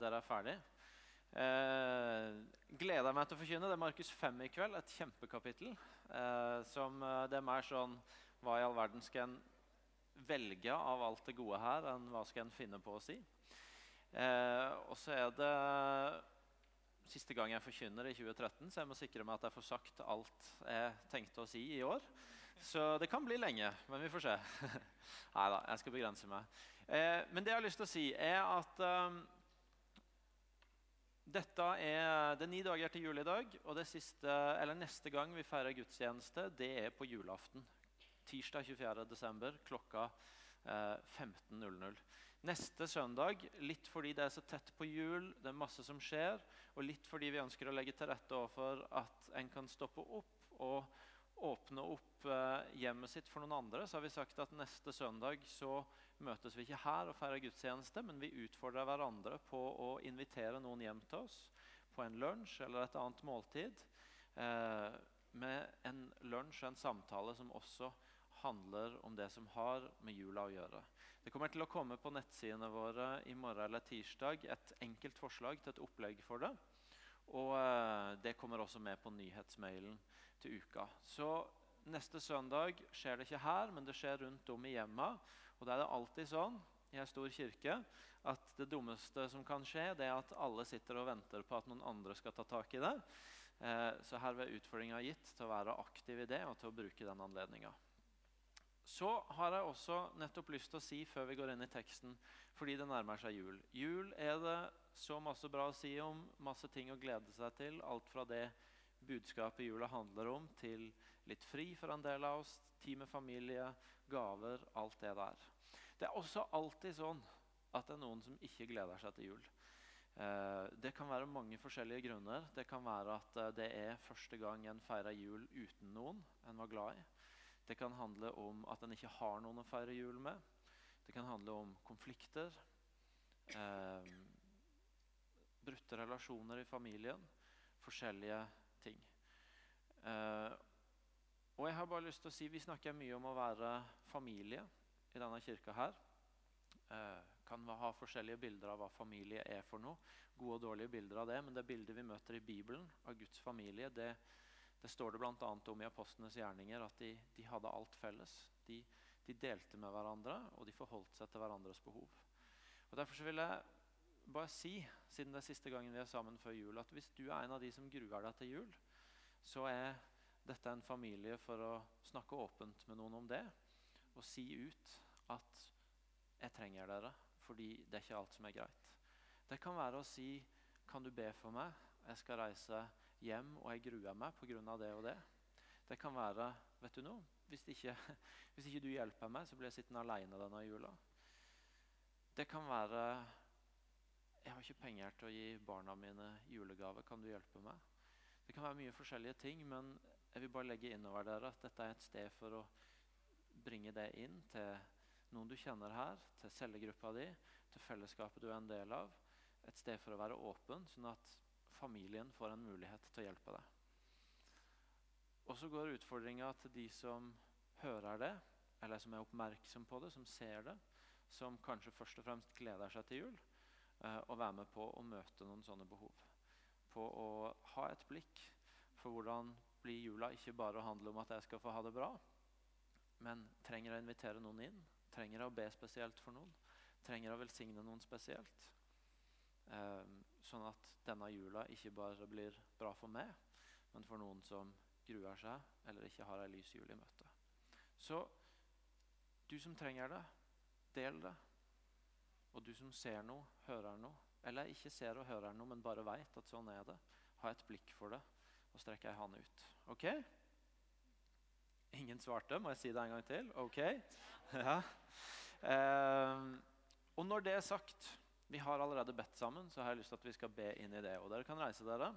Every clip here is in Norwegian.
dere er ferdig. Eh, gleder meg til å forkynne. Det er Markus 5 i kveld, et kjempekapittel. Eh, som eh, Det er mer sånn Hva i all verden skal en velge av alt det gode her, enn hva skal en finne på å si? Eh, og så er det siste gang jeg forkynner i 2013, så jeg må sikre meg at jeg får sagt alt jeg tenkte å si i år. Så det kan bli lenge, men vi får se. Nei da, jeg skal begrense meg. Eh, men det jeg har lyst til å si, er at eh, dette er, det ni dager til jul i dag, og siste, neste gang vi feirer gudstjeneste, det er på julaften. Tirsdag 24. desember klokka eh, 15.00. Neste søndag, litt fordi det er så tett på jul, det er masse som skjer, og litt fordi vi ønsker å legge til rette for at en kan stoppe opp og åpne opp eh, hjemmet sitt for noen andre, så har vi sagt at neste søndag så møtes vi ikke her og feirer gudstjeneste, men vi utfordrer hverandre på å invitere noen hjem til oss på en lunsj eller et annet måltid. Eh, med en lunsj og en samtale som også handler om det som har med jula å gjøre. Det kommer til å komme på nettsidene våre i morgen eller tirsdag et enkelt forslag til et opplegg for det. Og eh, det kommer også med på nyhetsmailen til uka. Så neste søndag skjer det ikke her, men det skjer rundt om i hjemma. Og da er det alltid sånn i en stor kirke at det dummeste som kan skje, det er at alle sitter og venter på at noen andre skal ta tak i det. Eh, så herved er utfordringa gitt til å være aktiv i det og til å bruke den anledninga. Så har jeg også nettopp lyst til å si før vi går inn i teksten, fordi det nærmer seg jul Jul er det så masse bra å si om, masse ting å glede seg til. Alt fra det budskapet jula handler om, til litt fri for en del av oss, tid med familie, gaver, alt det der. Det er også alltid sånn at det er noen som ikke gleder seg til jul. Eh, det kan være mange forskjellige grunner. Det kan være at eh, det er første gang en feirer jul uten noen en var glad i. Det kan handle om at en ikke har noen å feire jul med. Det kan handle om konflikter. Eh, brutte relasjoner i familien. Forskjellige ting. Eh, og jeg har bare lyst til å si, Vi snakker mye om å være familie i denne kirka her. Eh, kan ha forskjellige bilder av hva familie er for noe. Gode og dårlige bilder av det, Men det bildet vi møter i Bibelen av Guds familie, det det står det bl.a. om i apostlenes gjerninger at de, de hadde alt felles. De, de, delte med hverandre, og de forholdt seg til hverandres behov. Og Derfor vil jeg bare si, siden det er siste gangen vi er sammen før jul, at hvis du er en av de som gruer deg til jul, så er dette er en familie for å snakke åpent med noen om det. Og si ut at 'jeg trenger dere', fordi det er ikke alt som er greit. Det kan være å si 'kan du be for meg', jeg skal reise hjem og jeg gruer meg pga. det og det. Det kan være vet du noe, hvis ikke, hvis ikke, du hjelper meg, så blir jeg sittende alene denne jula. Det kan være Jeg har ikke penger til å gi barna mine julegave. Kan du hjelpe meg? Det kan være mye forskjellige ting, men jeg vil bare legge innover dere at dette er et sted for å bringe det inn til noen du kjenner her, til cellegruppa di, til fellesskapet du er en del av. Et sted for å være åpen, sånn at familien får en mulighet til å hjelpe deg. Og så går utfordringa til de som hører det, eller som er oppmerksom på det, som ser det, som kanskje først og fremst gleder seg til jul, eh, å være med på å møte noen sånne behov. På å ha et blikk for hvordan blir jula ikke bare å handle om at jeg skal få ha det bra, men trenger å invitere noen inn, trenger å be spesielt for noen, trenger å velsigne noen spesielt. Um, sånn at denne jula ikke bare blir bra for meg, men for noen som gruer seg eller ikke har ei lys jul i møte. Så du som trenger det, del det. Og du som ser noe, hører noe, eller ikke ser og hører noe, men bare veit at sånn er det, ha et blikk for det og strekker ei hand ut. Ok? Ingen svarte. Må jeg si det en gang til? Ok? Ja. Eh, og når det er sagt vi har allerede bedt sammen, så har jeg lyst til at vi skal be inn i det. Og dere kan reise dere.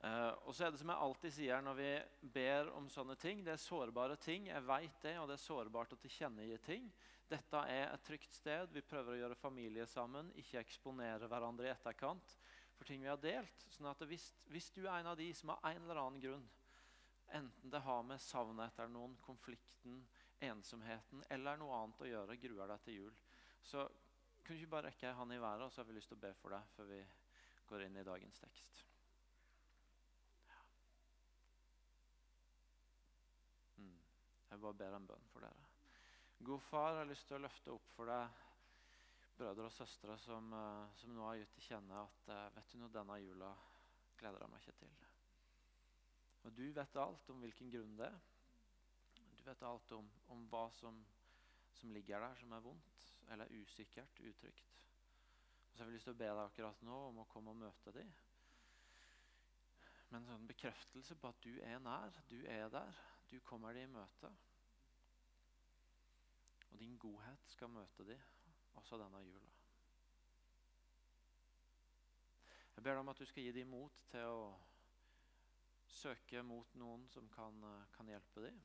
Uh, og så er det som jeg alltid sier når vi ber om sånne ting, det er sårbare ting. Jeg vet det, og det er sårbart å tilkjennegi ting. Dette er et trygt sted. Vi prøver å gjøre familie sammen, ikke eksponere hverandre i etterkant for ting vi har delt. sånn at hvis, hvis du er en av de som av en eller annen grunn, enten det har med savnet etter noen, konflikten, ensomheten eller noe annet å gjøre, gruer deg til jul, så Kunne du ikke bare rekke han i været, og så har vi lyst til å be for deg før vi går inn i dagens tekst. Mm. Jeg bare ber en bønn for dere. God far, jeg har lyst til å løfte opp for deg brødre og søstre som, eh, som nå har gitt til kjenne at eh, vet du noe, denne jula gleder jeg meg ikke til. Og Du vet alt om hvilken grunn det er. Du vet alt om, om hva som, som, ligger der som er vondt eller usikkert, utrygt. Og så har vi lyst til å be deg akkurat nå om å komme og møte dem. Med en sånn bekreftelse på at du er nær, du er der. Du kommer dem i møte. Og din godhet skal møte dem også denne jula. Jeg ber deg om at du skal gi dem mot til å søke mot noen som kan, kan hjelpe dem.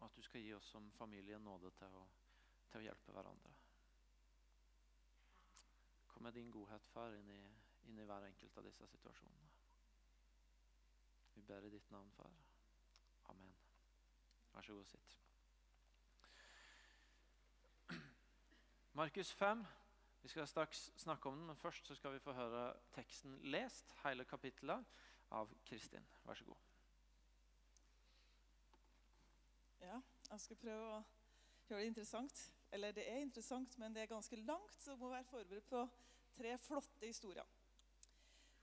Og at du skal gi oss som familie nåde til å, til å hjelpe hverandre. Kom med din godhet, far, inn i, inn i hver enkelt av disse situasjonene. Vi ber i ditt navn, far. Amen. Vær så god, sitt. Markus 5. Vi skal straks snakke om den, men først skal vi få høre teksten lest, hele kapittelet, av Kristin. Vær så god. Ja, jeg skal prøve å gjøre det interessant. Eller det er interessant, men det er ganske langt, så må være forberedt på tre flotte historier.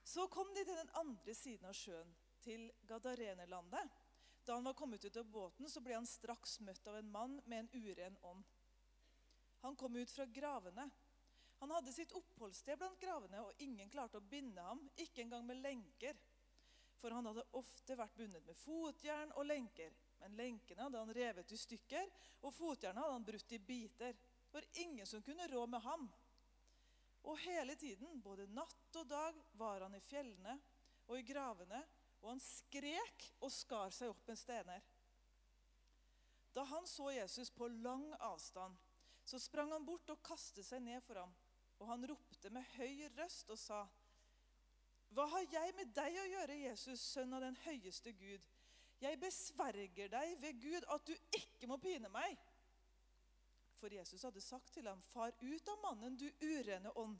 Så kom de til den andre siden av sjøen, til Gadarenerlandet. Da han var kommet ut av båten, så ble han straks møtt av en mann med en uren ånd. Han kom ut fra gravene. Han hadde sitt oppholdssted blant gravene, og ingen klarte å binde ham, ikke engang med lenker. For han hadde ofte vært bundet med fotjern og lenker. Men lenkene hadde han revet i stykker, og fotjernet hadde han brutt i biter. Var ingen som kunne rå med ham. Og hele tiden, både natt og dag, var han i fjellene og i gravene, og han skrek og skar seg opp med stener. Da han så Jesus på lang avstand, så sprang han bort og kastet seg ned for ham. Og han ropte med høy røst og sa, Hva har jeg med deg å gjøre, Jesus, sønn av den høyeste Gud? Jeg besverger deg ved Gud at du ikke må pine meg. For Jesus hadde sagt til ham, Far ut av mannen, du urene ånd.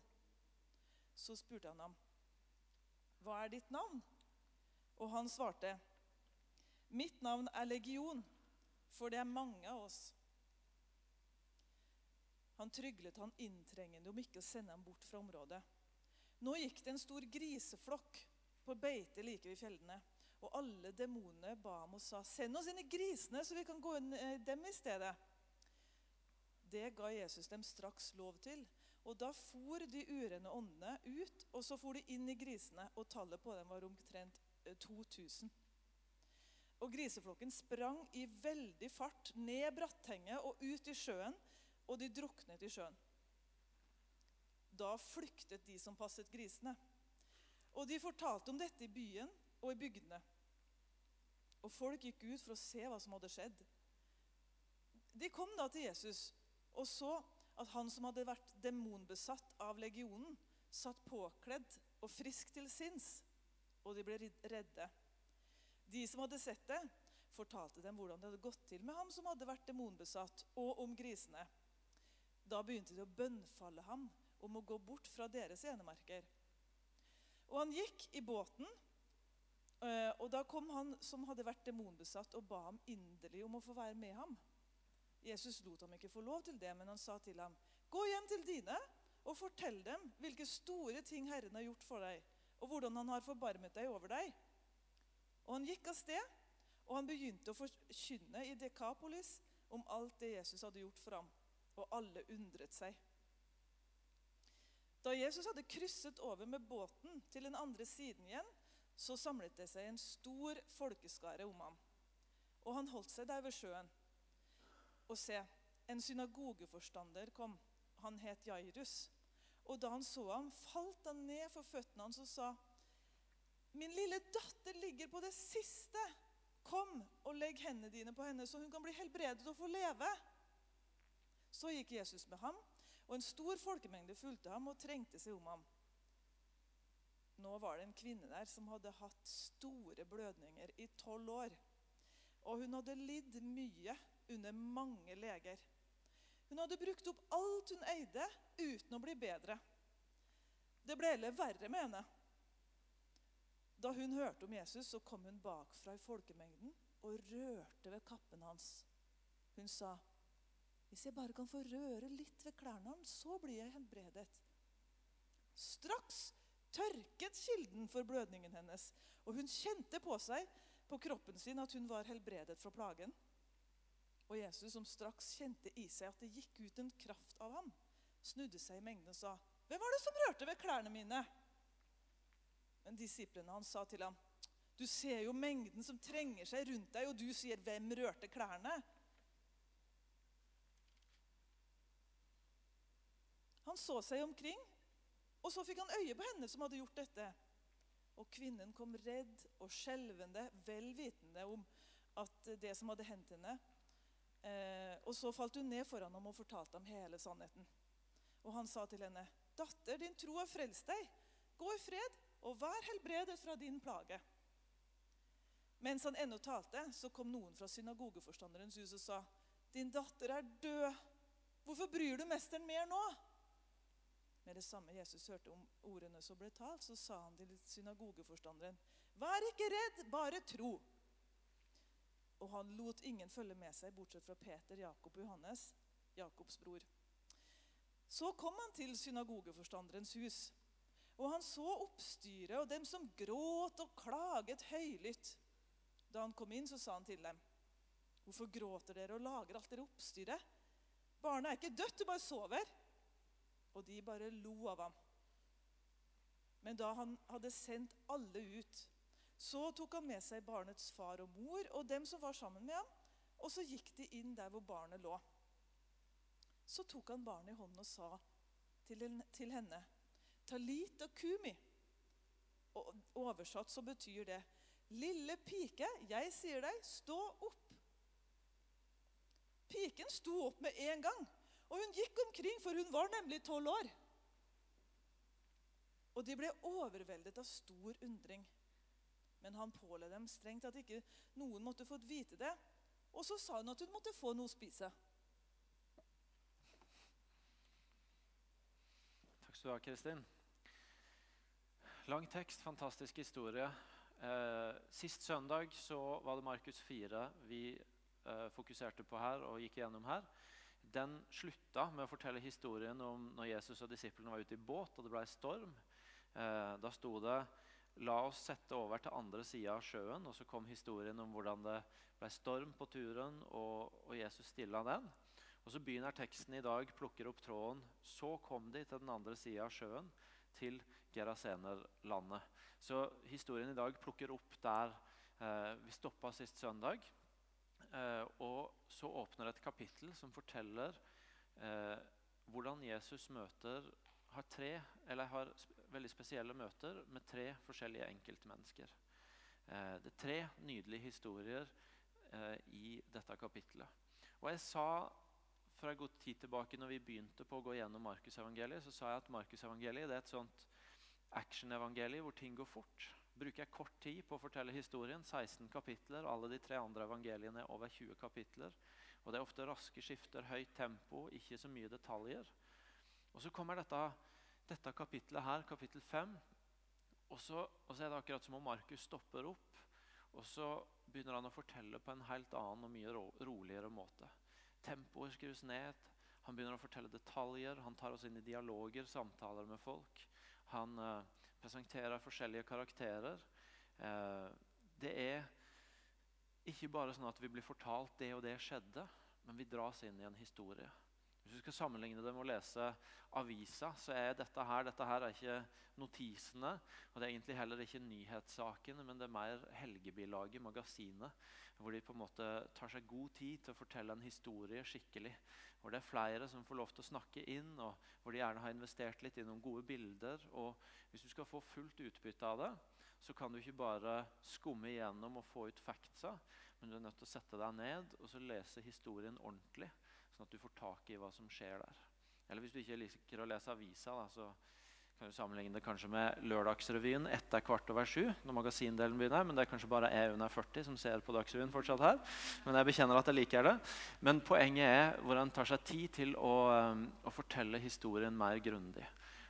Så spurte han ham, Hva er ditt navn? Og han svarte, Mitt navn er Legion, for det er mange av oss. Han tryglet han inntrengende om ikke å sende ham bort fra området. Nå gikk det en stor griseflokk på beite like ved fjellene. Og alle demonene ba ham og sa, 'Send oss inn i grisene, så vi kan gå inn i dem i stedet.' Det ga Jesus dem straks lov til. Og da for de urene åndene ut, og så for de inn i grisene, og tallet på dem var omtrent 2000. Eh, og griseflokken sprang i veldig fart ned brattenget og ut i sjøen, og de druknet i sjøen. Da flyktet de som passet grisene. Og de fortalte om dette i byen og i bygdene. Og folk gikk ut for å se hva som hadde skjedd. De kom da til Jesus og så at han som hadde vært demonbesatt av legionen, satt påkledd og frisk til sinns, og de ble redde. De som hadde sett det, fortalte dem hvordan det hadde gått til med ham som hadde vært demonbesatt, og om grisene. Da begynte de å bønnfalle ham om å gå bort fra deres enemerker. Og han gikk i båten, eh, og da kom han som hadde vært demonbesatt, og ba ham inderlig om å få være med ham. Jesus lot ham ikke få lov til det, men han sa til ham, 'Gå hjem til dine og fortell dem hvilke store ting Herren har gjort for deg,' 'og hvordan han har forbarmet deg over deg.' Og han gikk av sted, og han begynte å forkynne i Dekapolis om alt det Jesus hadde gjort for ham og alle undret seg. Da Jesus hadde krysset over med båten til den andre siden igjen, så samlet det seg en stor folkeskare om ham. Og han holdt seg der ved sjøen. Og se, en synagogeforstander kom. Han het Jairus. Og da han så ham, falt han ned for føttene hans og sa, 'Min lille datter ligger på det siste. Kom og legg hendene dine på henne, så hun kan bli helbredet og få leve.' Så gikk Jesus med ham, og en stor folkemengde fulgte ham og trengte seg om ham. Nå var det en kvinne der som hadde hatt store blødninger i tolv år. Og hun hadde lidd mye under mange leger. Hun hadde brukt opp alt hun eide, uten å bli bedre. Det ble heller verre med henne. Da hun hørte om Jesus, så kom hun bakfra i folkemengden og rørte ved kappen hans. Hun sa, 'Hvis jeg bare kan få røre litt ved klærne hans, så blir jeg helbredet.' Straks tørket kilden for blødningen hennes, og hun kjente på seg på kroppen sin at hun var helbredet fra plagen. Og Jesus, som straks kjente i seg at det gikk ut en kraft av ham, snudde seg i mengden og sa, 'Hvem var det som rørte ved klærne mine?' Men disiplene hans sa til ham, 'Du ser jo mengden som trenger seg rundt deg, og du sier, 'Hvem rørte klærne?' Han så seg omkring, og så fikk han øye på henne som hadde gjort dette. Og kvinnen kom redd og skjelvende, vel vitende om at det som hadde hendt henne. Eh, og så falt hun ned foran ham og fortalte ham hele sannheten. Og han sa til henne, 'Datter, din tro har frelst deg. Gå i fred og vær helbredet fra din plage.' Mens han ennå talte, så kom noen fra synagogeforstanderens hus og sa, 'Din datter er død. Hvorfor bryr du mesteren mer nå?' Med det samme Jesus hørte om ordene som ble talt, så sa han til synagogeforstanderen, 'Vær ikke redd, bare tro.' Og han lot ingen følge med seg, bortsett fra Peter, Jakob og Johannes, Jakobs bror. Så kom han til synagogeforstanderens hus, og han så oppstyret og dem som gråt og klaget høylytt. Da han kom inn, så sa han til dem, 'Hvorfor gråter dere og lager alt dere oppstyret?' 'Barnet er ikke dødt, det bare sover.' Og de bare lo av ham. Men da han hadde sendt alle ut, så tok han med seg barnets far og mor og dem som var sammen med ham, og så gikk de inn der hvor barnet lå. Så tok han barnet i hånden og sa til henne, Talita kumi. Og oversatt så betyr det, lille pike, jeg sier deg, stå opp. Piken sto opp med en gang og hun gikk omkring, for hun var nemlig tolv år. Og de ble overveldet av stor undring. Men han påla dem strengt at ikke noen måtte fått vite det. Og så sa hun at hun måtte få noe å spise. Takk skal du ha, Kristin. Lang tekst, fantastisk historie. Eh, sist søndag så var det Markus 4 vi eh, fokuserte på her og gikk gjennom her den slutta med å fortelle historien om når Jesus og disiplene var ute i båt og det ble storm. Eh, da sto det La oss sette over til andre sida av sjøen. Og så kom historien om hvordan det ble storm på turen, og, og Jesus stilla den. Og så begynner teksten i dag, plukker opp tråden. Så kom de til den andre sida av sjøen, til Gerasenerlandet. Så historien i dag plukker opp der eh, vi stoppa sist søndag. Eh, og så åpner et kapittel som forteller eh, hvordan Jesus møter, har, tre, eller har veldig spesielle møter med tre forskjellige enkeltmennesker. Eh, det er tre nydelige historier i dette kapittelet. Og jeg sa fra god tid tilbake når vi begynte på å gå gjennom Markusevangeliet, så sa jeg at Markusevangeliet er et sånt action-evangelie hvor ting går fort bruker jeg kort tid på å fortelle historien. 16 kapitler. Alle de tre andre evangeliene er over 20 kapitler. Og Det er ofte raske skifter, høyt tempo, ikke så mye detaljer. Og Så kommer dette, dette kapitlet her, kapittel 5. Og så, og så er det akkurat som om Markus stopper opp. Og så begynner han å fortelle på en helt annen og mye ro, roligere måte. Tempoet skrus ned. Han begynner å fortelle detaljer. Han tar oss inn i dialoger, samtaler med folk. Han... Uh, presenterer forskjellige karakterer. Eh, det er ikke bare sånn at vi blir fortalt det og det skjedde, men vi dras inn i en historie. Hvis du skal sammenligne det med å lese avisa, så er dette her, dette her er ikke notisene. Og det er egentlig heller ikke nyhetssakene, men det er mer helgebilaget, magasinet. Hvor de på en måte tar seg god tid til å fortelle en historie skikkelig. Hvor det er flere som får lov til å snakke inn, og hvor de gjerne har investert litt i noen gode bilder. Og hvis du skal få fullt utbytte av det, så kan du ikke bare skumme igjennom og få ut factsa, men du er nødt til å sette deg ned og så lese historien ordentlig, sånn at du får tak i hva som skjer der. Eller hvis du ikke liker å lese avisa, da, så kan du sammenligne det kanskje med Lørdagsrevyen etter kvart over sju. når magasindelen begynner, Men det er kanskje bare jeg under 40 som ser på Dagsrevyen fortsatt her. Men jeg bekjenner at jeg liker det. Men poenget er hvor en tar seg tid til å, um, å fortelle historien mer grundig.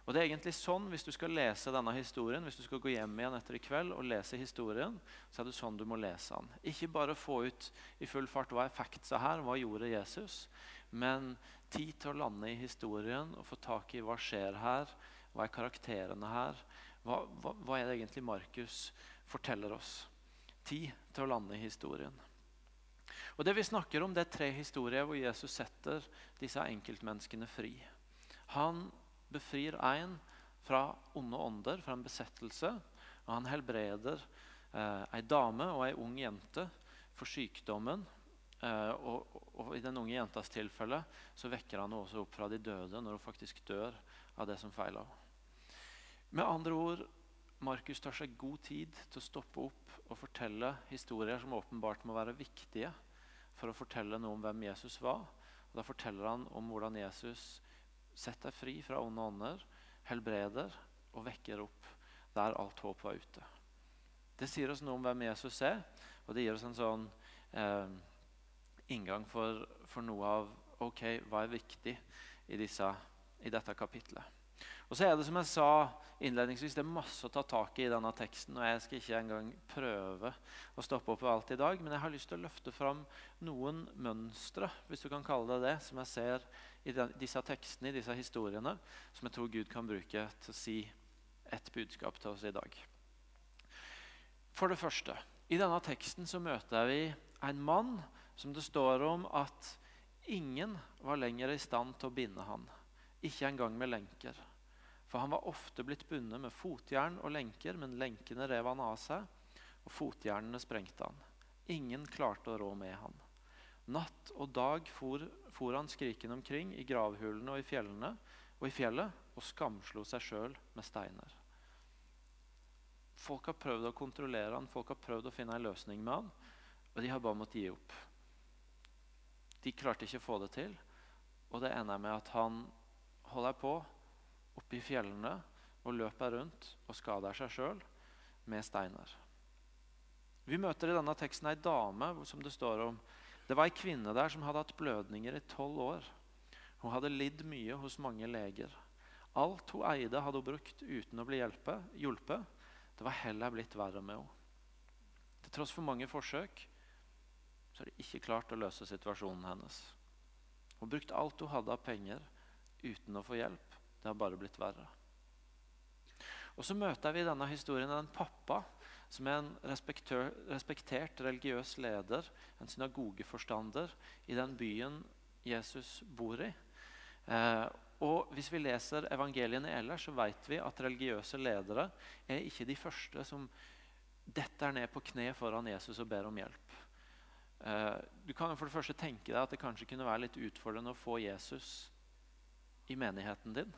Og det er egentlig sånn, Hvis du skal lese denne historien, hvis du skal gå hjem igjen etter i kveld og lese historien, så er det sånn du må lese den. Ikke bare få ut i full fart hva er factsa her, hva gjorde Jesus, men tid til å lande i historien og få tak i hva skjer her hva er karakterene her? Hva, hva, hva er det egentlig Markus forteller oss? Tid til å lande i historien. Og Det vi snakker om, det er tre historier hvor Jesus setter disse enkeltmenneskene fri. Han befrir en fra onde ånder, fra en besettelse. og Han helbreder eh, dame og ei ung jente for sykdommen. Eh, og, og, I den unge jentas tilfelle så vekker han henne også opp fra de døde når hun faktisk dør av det som feiler henne. Med andre ord, Markus tar seg god tid til å stoppe opp og fortelle historier som åpenbart må være viktige for å fortelle noe om hvem Jesus var. Og da forteller han om hvordan Jesus setter fri fra onde ånder, helbreder og vekker opp der alt håp var ute. Det sier oss noe om hvem Jesus er, og det gir oss en sånn eh, inngang for, for, noe av ok, hva er viktig i, disse, i dette kapitlet. Og så er det som jeg sa innledningsvis, det er masse å ta tak i i denne teksten. og Jeg skal ikke engang prøve å stoppe opp ved alt i dag, men jeg har lyst til å løfte fram noen mønstre hvis du kan kalle det det, som jeg ser i disse tekstene, i disse historiene, som jeg tror Gud kan bruke til å si et budskap til oss i dag. For det første, i denne teksten så møter vi en mann som det står om at ingen var lenger i stand til å binde han. Ikke engang med lenker. For han var ofte blitt bundet med fotjern og lenker, men lenkene rev han av seg, og fotjernene sprengte han. Ingen klarte å rå med han. Natt og dag for, for han skrikende omkring i gravhulene og i fjellene og i fjellet og skamslo seg sjøl med steiner. Folk har prøvd å kontrollere han, folk har prøvd å finne en løsning med han, og de har bare måttet gi opp. De klarte ikke å få det til, og det ender med at han holder på oppe i fjellene og løper rundt og skader seg sjøl med steiner. Vi møter i denne teksten ei dame som det står om. Det var ei kvinne der som hadde hatt blødninger i tolv år. Hun hadde lidd mye hos mange leger. Alt hun eide, hadde hun brukt uten å bli hjulpet. Det var heller blitt verre med henne. Til tross for mange forsøk så har de ikke klart å løse situasjonen hennes. Hun brukte alt hun hadde av penger uten å få hjelp. Det har bare blitt verre. Og Så møter vi i denne historien en pappa som er en respektert religiøs leder, en synagogeforstander, i den byen Jesus bor i. Eh, og Hvis vi leser evangeliene ellers, så vet vi at religiøse ledere er ikke de første som detter ned på kne foran Jesus og ber om hjelp. Eh, du kan for det første tenke deg at det kanskje kunne være litt utfordrende å få Jesus i menigheten din.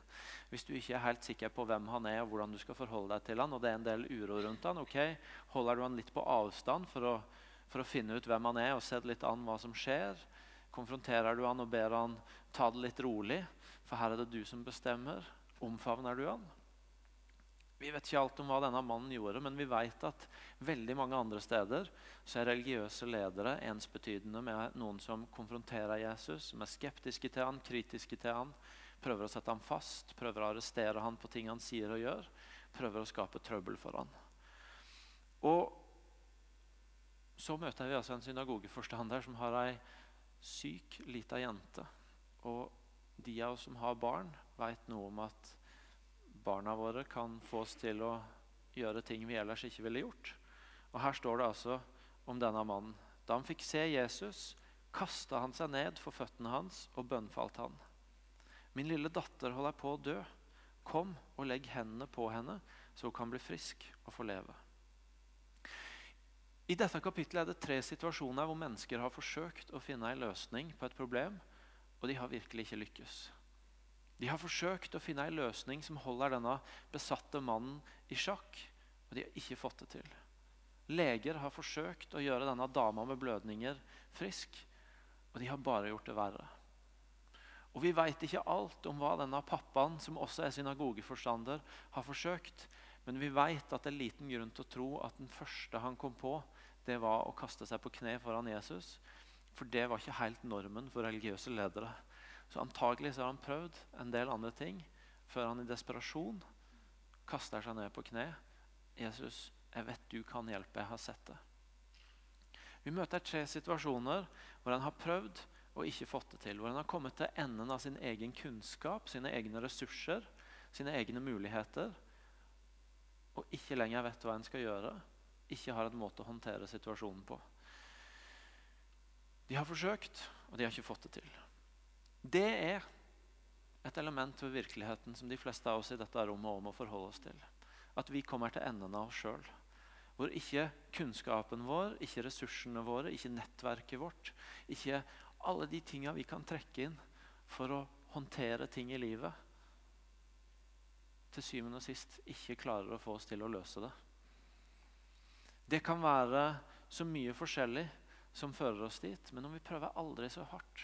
Hvis du ikke er helt sikker på hvem han er og hvordan du skal forholde deg til han, og det er en del uro rundt han, ok, holder du han litt på avstand for å, for å finne ut hvem han er og se litt an hva som skjer? Konfronterer du han og ber han ta det litt rolig, for her er det du som bestemmer? Omfavner du han? Vi vet ikke alt om hva denne mannen gjorde, men vi vet at veldig mange andre steder så er religiøse ledere ensbetydende med noen som konfronterer Jesus, som er skeptiske til han, kritiske til han, Prøver å sette ham fast, prøver å arrestere han på ting han sier og gjør. Prøver å skape trøbbel for han. Og så møter vi altså en synagogeforstander som har ei syk, lita jente. Og de av oss som har barn, vet noe om at barna våre kan få oss til å gjøre ting vi ellers ikke ville gjort. Og Her står det altså om denne mannen. Da han fikk se Jesus, kasta han seg ned for føttene hans og bønnfalt han. Min lille datter holder på å dø. Kom og legg hendene på henne, så hun kan bli frisk og få leve. I dette kapittelet er det tre situasjoner hvor mennesker har forsøkt å finne en løsning på et problem, og de har virkelig ikke lykkes. De har forsøkt å finne en løsning som holder denne besatte mannen i sjakk, og de har ikke fått det til. Leger har forsøkt å gjøre denne dama med blødninger frisk, og de har bare gjort det verre. Og vi veit ikke alt om hva denne pappaen, som også er synagogeforstander, har forsøkt. Men vi veit at det er liten grunn til å tro at den første han kom på, det var å kaste seg på kne foran Jesus. For det var ikke helt normen for religiøse ledere. Så antagelig så har han prøvd en del andre ting før han i desperasjon kaster seg ned på kne. Jesus, jeg vet du kan hjelpe. Jeg har sett det. Vi møter tre situasjoner hvor han har prøvd og ikke fått det til. Hvor han har kommet til enden av sin egen kunnskap, sine egne ressurser, sine egne muligheter. Og ikke lenger vet hva en skal gjøre. Ikke har en måte å håndtere situasjonen på. De har forsøkt, og de har ikke fått det til. Det er et element ved virkeligheten som de fleste av oss i dette rommet også må forholde oss til. At vi kommer til enden av oss sjøl. Hvor ikke kunnskapen vår, ikke ressursene våre, ikke nettverket vårt, ikke alle de tinga vi kan trekke inn for å håndtere ting i livet, til syvende og sist ikke klarer å få oss til å løse det. Det kan være så mye forskjellig som fører oss dit, men om vi prøver aldri så hardt,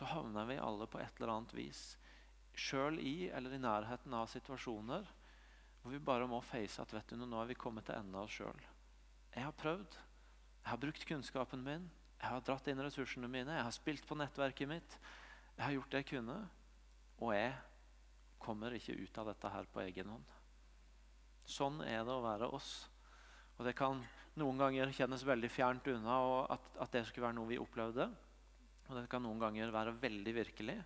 så havner vi alle på et eller annet vis sjøl i eller i nærheten av situasjoner hvor vi bare må face at vet du, nå er vi kommet til enden av oss sjøl. Jeg har prøvd. Jeg har brukt kunnskapen min. Jeg har dratt inn ressursene mine. Jeg har spilt på nettverket mitt. Jeg har gjort det jeg kunne. Og jeg kommer ikke ut av dette her på egen hånd. Sånn er det å være oss. Og det kan noen ganger kjennes veldig fjernt unna at, at det skulle være noe vi opplevde. Og det kan noen ganger være veldig virkelig,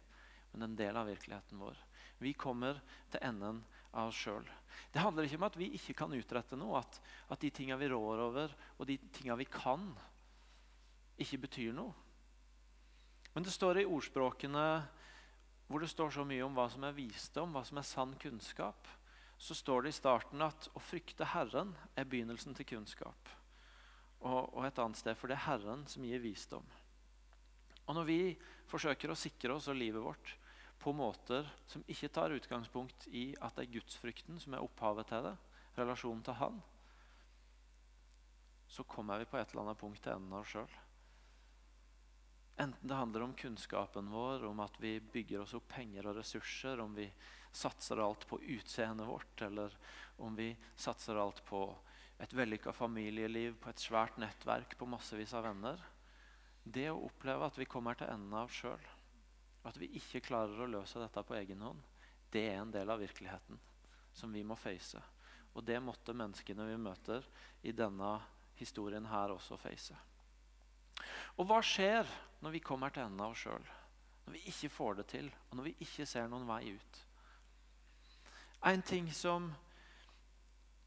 men en del av virkeligheten vår. Vi kommer til enden av oss sjøl. Det handler ikke om at vi ikke kan utrette noe, at, at de tinga vi rår over, og de tinga vi kan, ikke betyr noe. Men det står i ordspråkene hvor det står så mye om hva som er visdom, hva som er sann kunnskap, så står det i starten at å frykte Herren er begynnelsen til kunnskap. Og, og et annet sted, for det er Herren som gir visdom. Og når vi forsøker å sikre oss og livet vårt på måter som ikke tar utgangspunkt i at det er gudsfrykten som er opphavet til det, relasjonen til Han, så kommer vi på et eller annet punkt til enden av oss sjøl. Enten det handler om kunnskapen vår, om at vi bygger oss opp penger og ressurser, om vi satser alt på utseendet vårt, eller om vi satser alt på et vellykka familieliv, på et svært nettverk, på massevis av venner det å oppleve at vi kommer til enden av sjøl, at vi ikke klarer å løse dette på egen hånd, det er en del av virkeligheten som vi må face. Og det måtte menneskene vi møter i denne historien her også face. Og hva skjer når vi kommer til enden av oss sjøl? Når vi ikke får det til, og når vi ikke ser noen vei ut? En ting som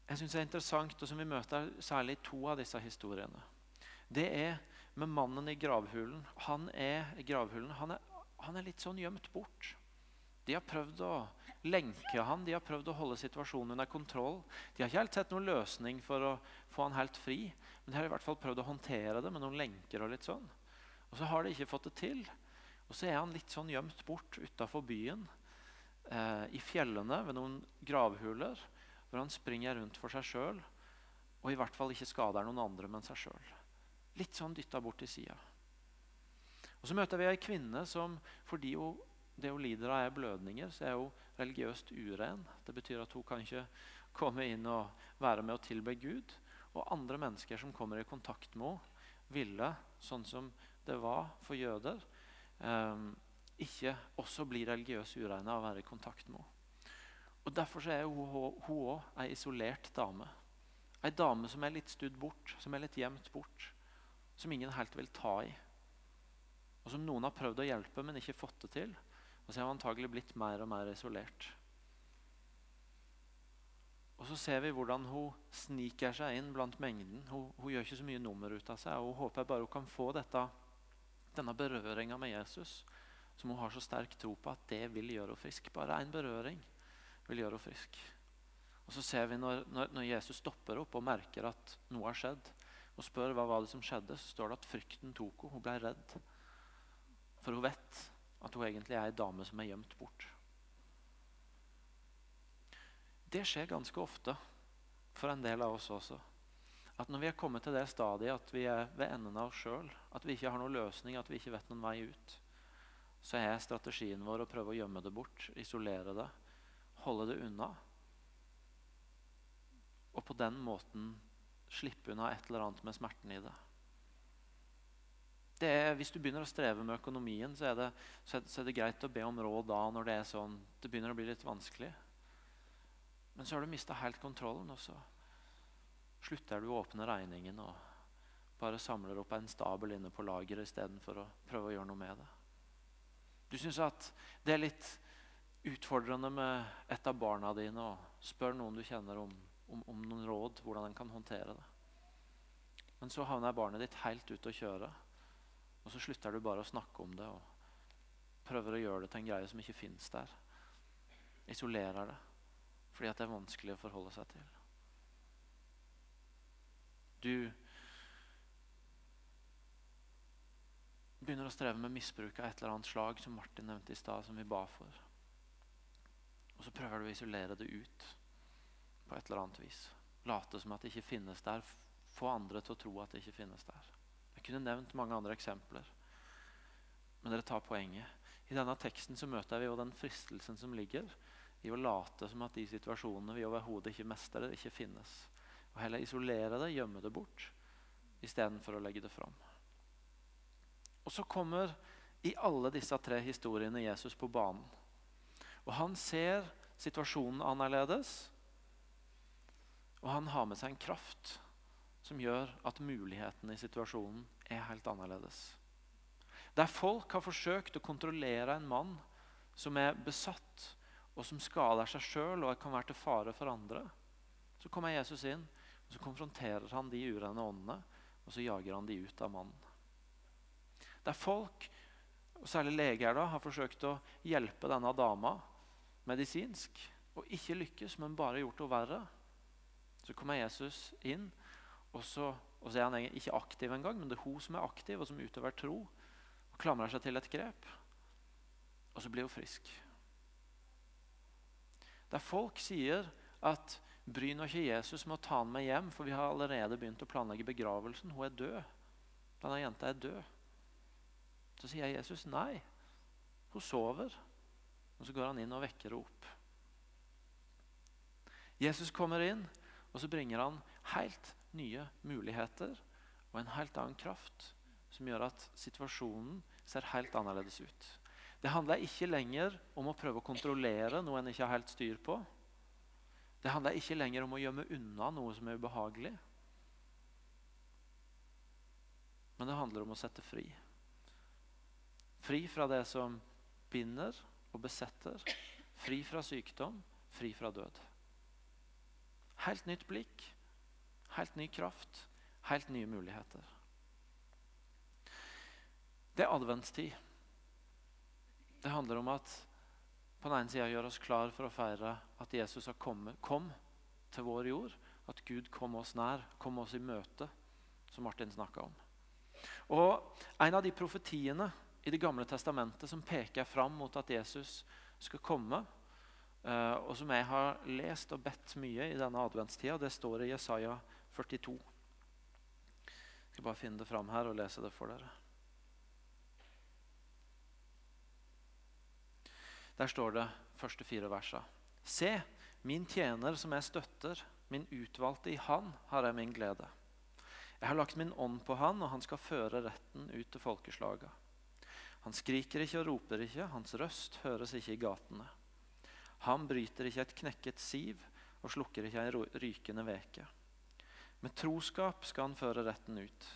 jeg syns er interessant, og som vi møter særlig i to av disse historiene, det er med mannen i gravhulen. Han er, gravhulen, han er, han er litt sånn gjemt bort. De har prøvd å lenke han, de har prøvd å holde situasjonen under kontroll. De har ikke helt sett noen løsning for å få han helt fri, men de har i hvert fall prøvd å håndtere det med noen lenker. Og litt sånn. Og så har de ikke fått det til. Og så er han litt sånn gjemt bort utafor byen, eh, i fjellene ved noen gravhuler, hvor han springer rundt for seg sjøl og i hvert fall ikke skader noen andre, men seg sjøl. Litt sånn dytta bort til sida. Og så møter vi ei kvinne som fordi hun, det hun lider av, er blødninger, så er hun religiøst uren. Det betyr at hun kan ikke komme inn og være med og tilbe Gud. Og andre mennesker som kommer i kontakt med henne, ville, sånn som det var for jøder, eh, ikke også bli religiøst ureine av å være i kontakt med henne. Og Derfor er hun òg ei isolert dame. Ei dame som er litt studd bort, som er litt gjemt bort som ingen helt vil ta i. Og som noen har prøvd å hjelpe, men ikke fått det til. Og så har hun antagelig blitt mer og mer isolert. Og så ser vi hvordan hun sniker seg inn blant mengden. Hun, hun gjør ikke så mye nummer ut av seg. og Hun håper bare hun kan få dette, denne berøringa med Jesus, som hun har så sterk tro på at det vil gjøre henne frisk. Bare en berøring vil gjøre henne frisk. Og så ser vi når, når, når Jesus stopper opp og merker at noe har skjedd, og spør hva var det som skjedde, så står det at frykten tok henne. Hun ble redd. For hun vet at hun egentlig er ei dame som er gjemt bort. Det skjer ganske ofte for en del av oss også. At når vi er kommet til det stadiet at vi er ved enden av oss sjøl, at vi ikke har noen løsning, at vi ikke vet noen vei ut, så er strategien vår å prøve å gjemme det bort, isolere det, holde det unna. Og på den måten slippe unna et eller annet med smerten i det. det er, hvis du begynner å streve med økonomien, så er, det, så, er, så er, det, greit å be om råd da når det er sånn, det begynner å bli litt vanskelig. Men så har du mista helt kontrollen, og så slutter du å åpne regningen og bare samler opp en stabel inne på lageret istedenfor å prøve å gjøre noe med det. Du syns at det er litt utfordrende med et av barna dine og spør noen du kjenner om, om, om noen råd, hvordan en kan håndtere det. Men så havner barnet ditt helt ute å kjøre, og så slutter du bare å snakke om det og prøver å gjøre det til en greie som ikke fins der. Isolerer det fordi det er vanskelig å forholde seg til. Du begynner å streve med misbruk av et eller annet slag, som Martin nevnte i stad, som vi ba for. Og så prøver du å isolere det ut på et eller annet vis. Late som at det ikke finnes der. Få andre til å tro at det ikke finnes der. Jeg kunne nevnt mange andre eksempler. Men dere tar poenget. I denne teksten så møter vi jo den fristelsen som ligger i å late som at de situasjonene vi overhodet ikke mestrer, ikke finnes. Og heller isolere det, gjemme det bort, istedenfor å legge det fram. Og så kommer i alle disse tre historiene Jesus på banen. Og Han ser situasjonen annerledes, og han har med seg en kraft som gjør at mulighetene i situasjonen er helt annerledes. Der folk har forsøkt å kontrollere en mann som er besatt, og som skader seg sjøl og kan være til fare for andre, så kommer Jesus inn og så konfronterer han de urene åndene, og så jager han de ut av mannen. Der folk, og særlig leger, da, har forsøkt å hjelpe denne dama medisinsk og ikke lykkes, men bare gjort henne verre. Så kommer Jesus inn, og så, og så er han ikke aktiv engang, men det er hun som er aktiv, og som utøver tro. og Klamrer seg til et grep. Og så blir hun frisk. Der folk sier at bry nå ikke Jesus med å ta han med hjem, for vi har allerede begynt å planlegge begravelsen. Hun er død. Denne jenta er død. Så sier Jesus nei. Hun sover. Og så går han inn og vekker henne opp. Jesus kommer inn, og så bringer han helt nye muligheter og en helt annen kraft som gjør at situasjonen ser helt annerledes ut. Det handler ikke lenger om å prøve å kontrollere noe en ikke har helt styr på. Det handler ikke lenger om å gjemme unna noe som er ubehagelig. Men det handler om å sette fri. Fri fra det som binder og besetter. Fri fra sykdom, fri fra død. Helt nytt blikk, helt ny kraft, helt nye muligheter. Det er adventstid. Det handler om at på den ene sida gjøre oss klar for å feire at Jesus har kommet, kom til vår jord. At Gud kom oss nær, kom oss i møte, som Martin snakka om. Og En av de profetiene i Det gamle testamentet som peker fram mot at Jesus skal komme. Uh, og som jeg har lest og bedt mye i denne adventstida. Det står i Jesaja 42. Jeg skal bare finne det fram her og lese det for dere. Der står det første fire versa. Se, min tjener som jeg støtter, min utvalgte i Han har jeg min glede. Jeg har lagt min ånd på Han, og Han skal føre retten ut til folkeslaga. Han skriker ikke og roper ikke, hans røst høres ikke i gatene. Han bryter ikke et knekket siv og slukker ikke ei rykende veke. Med troskap skal han føre retten ut.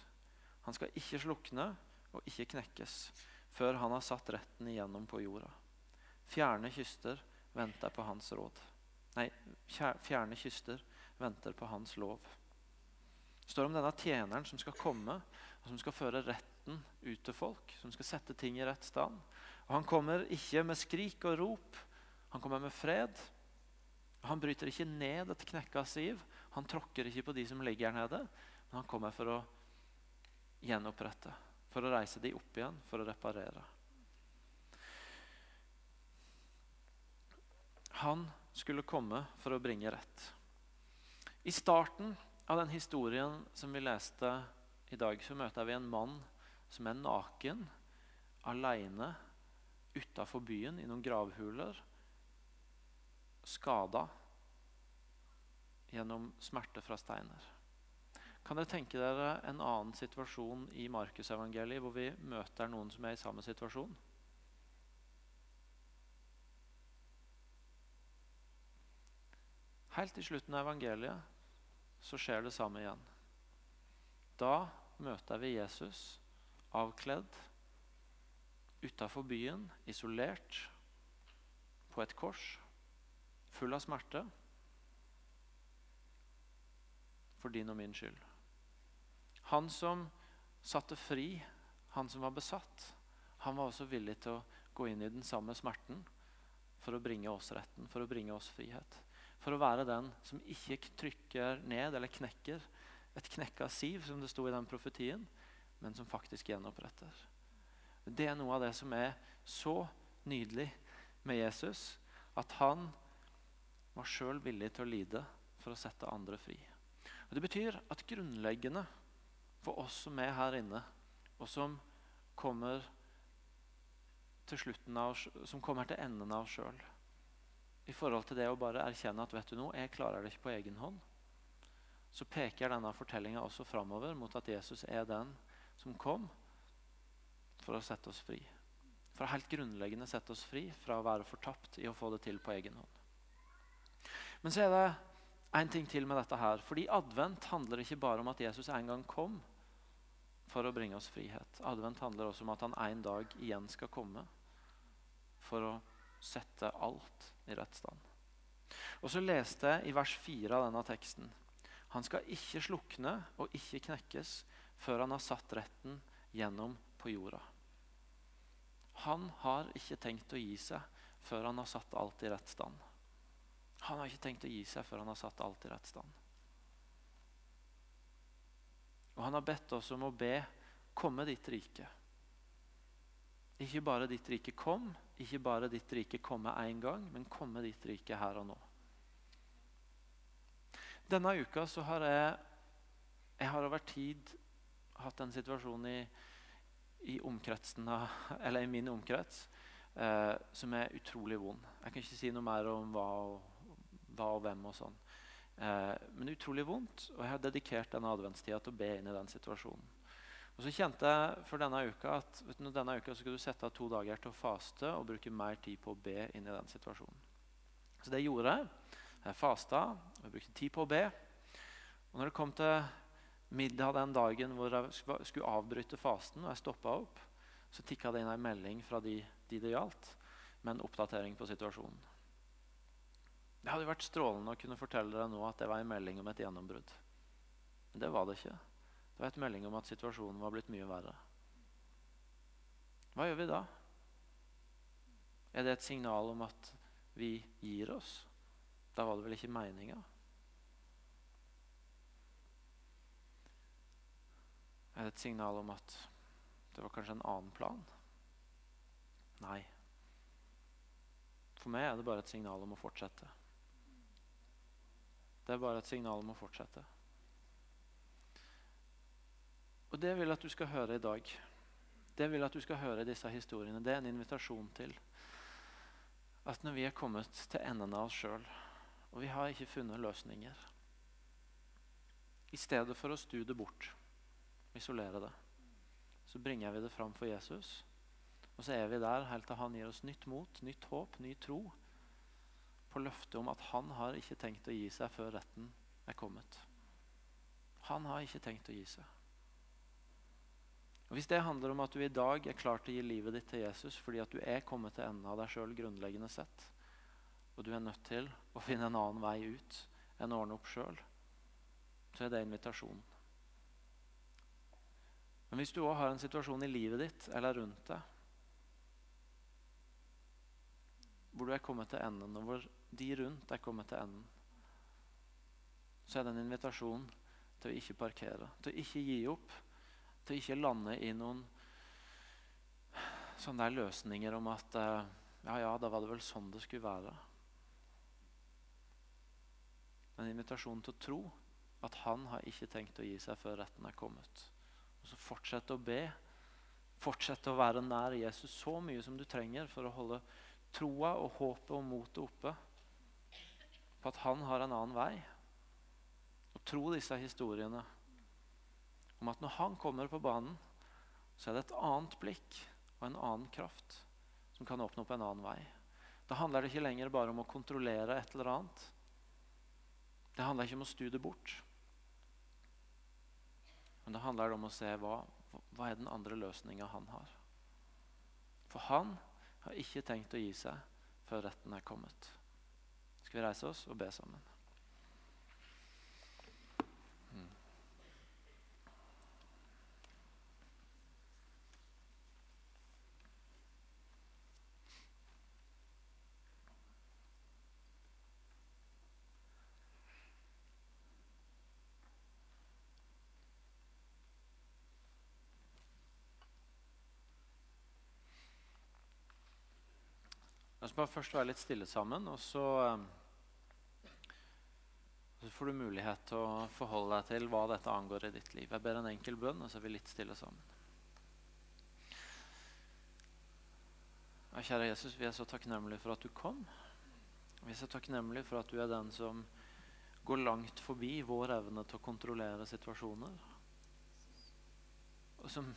Han skal ikke slukne og ikke knekkes før han har satt retten igjennom på jorda. Fjerne kyster venter på hans råd. Nei, fjerne kyster venter på hans lov. Det står om denne tjeneren som skal komme og som skal føre retten ut til folk, som skal sette ting i rett stand. Og Han kommer ikke med skrik og rop, han kommer med fred. Han bryter ikke ned et knekka siv, han tråkker ikke på de som ligger her nede. Men han kommer for å gjenopprette, for å reise de opp igjen, for å reparere. Han skulle komme for å bringe rett. I starten av den historien som vi leste i dag, så møter vi en mann som er naken, aleine, utafor byen, i noen gravhuler. Skada gjennom smerte fra steiner. Kan dere tenke dere en annen situasjon i Markusevangeliet hvor vi møter noen som er i samme situasjon? Helt i slutten av evangeliet så skjer det samme igjen. Da møter vi Jesus avkledd utafor byen, isolert, på et kors, full av smerte. For din og min skyld. Han som satte fri, han som var besatt, han var også villig til å gå inn i den samme smerten for å bringe oss retten, for å bringe oss frihet. For å være den som ikke trykker ned eller knekker et knekka siv, som det sto i den profetien, men som faktisk gjenoppretter. Det er noe av det som er så nydelig med Jesus, at han var sjøl villig til å lide for å sette andre fri. Og Det betyr at grunnleggende for oss som er her inne, og som kommer til, slutten av, som kommer til enden av sjøl, i forhold til det å bare erkjenne at vet du noe, jeg klarer det ikke på egen hånd, så peker denne fortellinga også framover mot at Jesus er den som kom for å sette oss fri. For helt grunnleggende sette oss fri fra å være fortapt i å få det til på egen hånd. Men så er det en ting til med dette her. Fordi advent handler ikke bare om at Jesus en gang kom for å bringe oss frihet. Advent handler også om at han en dag igjen skal komme for å sette alt i rett stand. Og så leste jeg i vers 4 av denne teksten. Han skal ikke slukne og ikke knekkes før han har satt retten gjennom på jorda. Han har ikke tenkt å gi seg før han har satt alt i rett stand. Han har ikke tenkt å gi seg før han har satt alt i rett stand. Og han har bedt oss om å be komme ditt rike. Ikke bare ditt rike kom, ikke bare ditt rike komme én gang, men komme ditt rike her og nå. Denne uka så har jeg, jeg har over tid hatt en situasjon i, i, i min omkrets eh, som er utrolig vond. Jeg kan ikke si noe mer om hva og, hva og hvem og sånn. Eh, men utrolig vondt, og jeg har dedikert denne adventstida til å be inn i den situasjonen. Og så kjente jeg for denne uka at du, denne uka skulle du sette av to dager til å faste og bruke mer tid på å be inn i den situasjonen. Så det gjorde jeg. Jeg fasta og jeg brukte tid på å be. Og når det kom til middag den dagen hvor jeg skulle avbryte fasten, og jeg stoppa opp, så tikka det inn en melding fra de, de det gjaldt, med en oppdatering på situasjonen. Det hadde vært strålende å kunne fortelle dere nå at det var en melding om et gjennombrudd. Men det var det ikke. Det var et melding om at situasjonen var blitt mye verre. Hva gjør vi da? Er det et signal om at vi gir oss? Da var det vel ikke meninga? Er det et signal om at det var kanskje en annen plan? Nei. For meg er det bare et signal om å fortsette. Det er bare et signal om å fortsette. Og det vil jeg at du skal høre i dag. Det vil jeg at du skal høre disse historiene. Det er en invitasjon til at når vi er kommet til enden av oss sjøl, og vi har ikke funnet løsninger I stedet for å stu det bort, isolere det, så bringer vi det fram for Jesus. Og så er vi der helt til han gir oss nytt mot, nytt håp, ny tro på løftet om at han har ikke tenkt å gi seg før retten er kommet. Han har ikke tenkt å gi seg. Og Hvis det handler om at du i dag er klar til å gi livet ditt til Jesus fordi at du er kommet til enden av deg sjøl grunnleggende sett, og du er nødt til å finne en annen vei ut enn å ordne opp sjøl, så er det invitasjonen. Men hvis du òg har en situasjon i livet ditt eller rundt deg hvor du er kommet til enden, og hvor de rundt er kommet til enden, så er det en invitasjon til å ikke parkere, til å ikke gi opp til å ikke lande i noen sånne der løsninger om at eh, ja, ja, da var det vel sånn det skulle være. En invitasjon til å tro at han har ikke tenkt å gi seg før retten er kommet. Og så fortsette å be fortsette å være nær Jesus så mye som du trenger for å holde troa og håpet og motet oppe på at han har en annen vei. Og tro disse historiene om at når han kommer på banen, så er det et annet blikk og en annen kraft som kan åpne opp en annen vei. Da handler det ikke lenger bare om å kontrollere et eller annet. Det handler ikke om å stu det bort. Men det handler om å se hva, hva er den andre løsninga han har. For han har ikke tenkt å gi seg før retten er kommet. Skal vi reise oss og be sammen? La oss bare først være litt stille sammen, og så, eh, får du mulighet til å forholde deg til hva dette angår i ditt liv. Jeg ber en enkel bønn, og så er vi litt stille sammen. Ja, kjære Jesus, vi er så takknemlige for at du kom. Vi er så takknemlige for at du er den som går langt forbi vår evne til å kontrollere situasjoner. Og som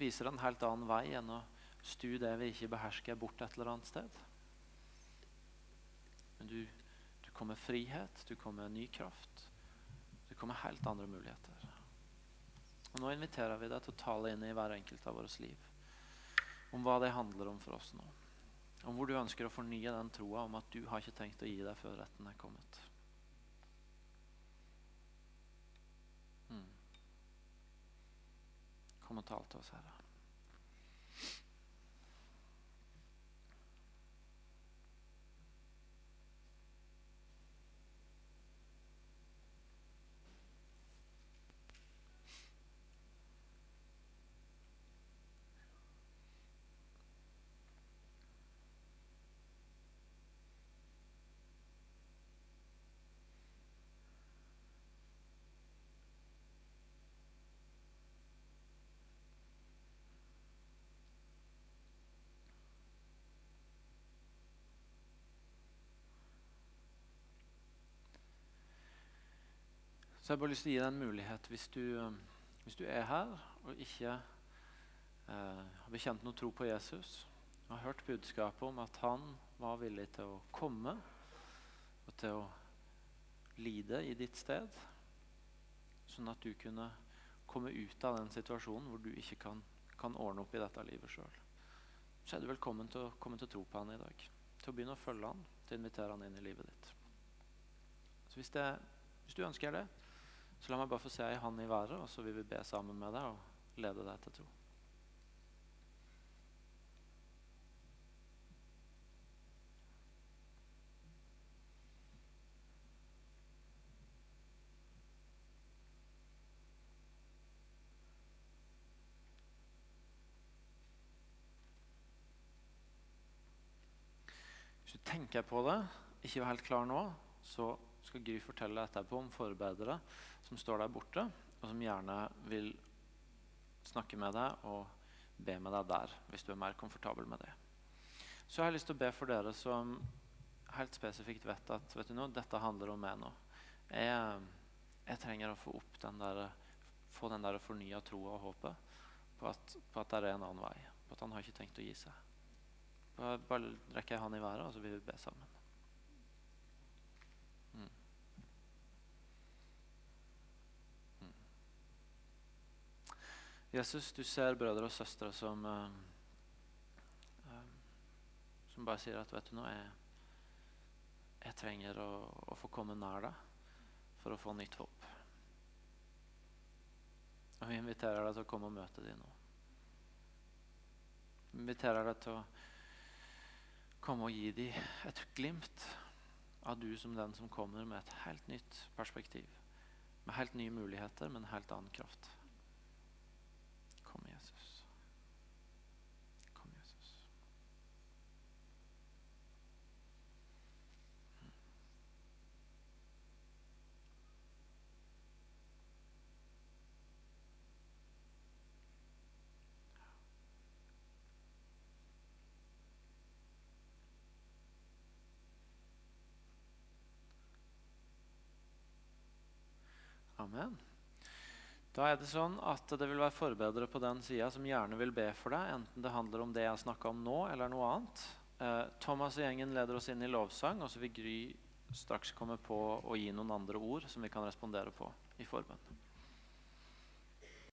viser en helt annen vei enn å stu det vi ikke behersker, bort et eller annet sted. Men du, kommer frihet, du kommer ny kraft. Du kommer helt andre muligheter. Og Nå inviterer vi deg til å tale inn i hver enkelt av våre liv. Om hva det handler om for oss nå. Om hvor du ønsker å fornye den troa om at du har ikke tenkt å gi deg før retten er kommet. Mm. Kom og tal til oss, Herre. Så jeg har bare lyst til å gi deg en mulighet hvis du, um, hvis du er her og ikke eh, har bekjent noe tro på Jesus, og har hørt budskapet om at han var villig til å komme og til å lide i ditt sted, sånn at du kunne komme ut av den situasjonen hvor du ikke kan, kan ordne opp i dette livet sjøl. Så er du velkommen til å komme til å tro på han i dag. Til å begynne å følge han, til å invitere han inn i livet ditt. Så hvis, det, hvis du ønsker det, så la meg bare få se ei hånd i været, og så vil vi be sammen med deg og lede deg til tro. Hvis du tenker på det, ikke var helt klar nå, så skal Gry fortelle etterpå om forberedere som står der borte, og som gjerne vil snakke med deg og be med deg der, hvis du er mer komfortabel med det. Så jeg har lyst til å be for dere som helt spesifikt vet at vet du noe, dette handler om meg nå. Jeg, jeg trenger å få opp den der, få den der fornya troa og håpet på at, på at det er en annen vei. På at han har ikke tenkt å gi seg. Bare rekker jeg han i været, og så vil vi be sammen. Jesus, du ser brødre og søstre som, uh, uh, som bare sier at vet du noe, jeg, jeg trenger å, å, få komme nær deg for å få nytt håp. Og Vi inviterer deg til å komme og møte dem nå. Vi inviterer deg til å komme og gi dem et glimt av du som den som kommer med et helt nytt perspektiv. Med helt nye muligheter, men helt annen kraft. Amen. Da er det sånn at det vil være forbedrere på den sida som gjerne vil be for deg, enten det handler om det jeg snakka om nå, eller noe annet. Eh, Thomas og gjengen leder oss inn i lovsang, og så vil Gry straks komme på å gi noen andre ord som vi kan respondere på i forbønn.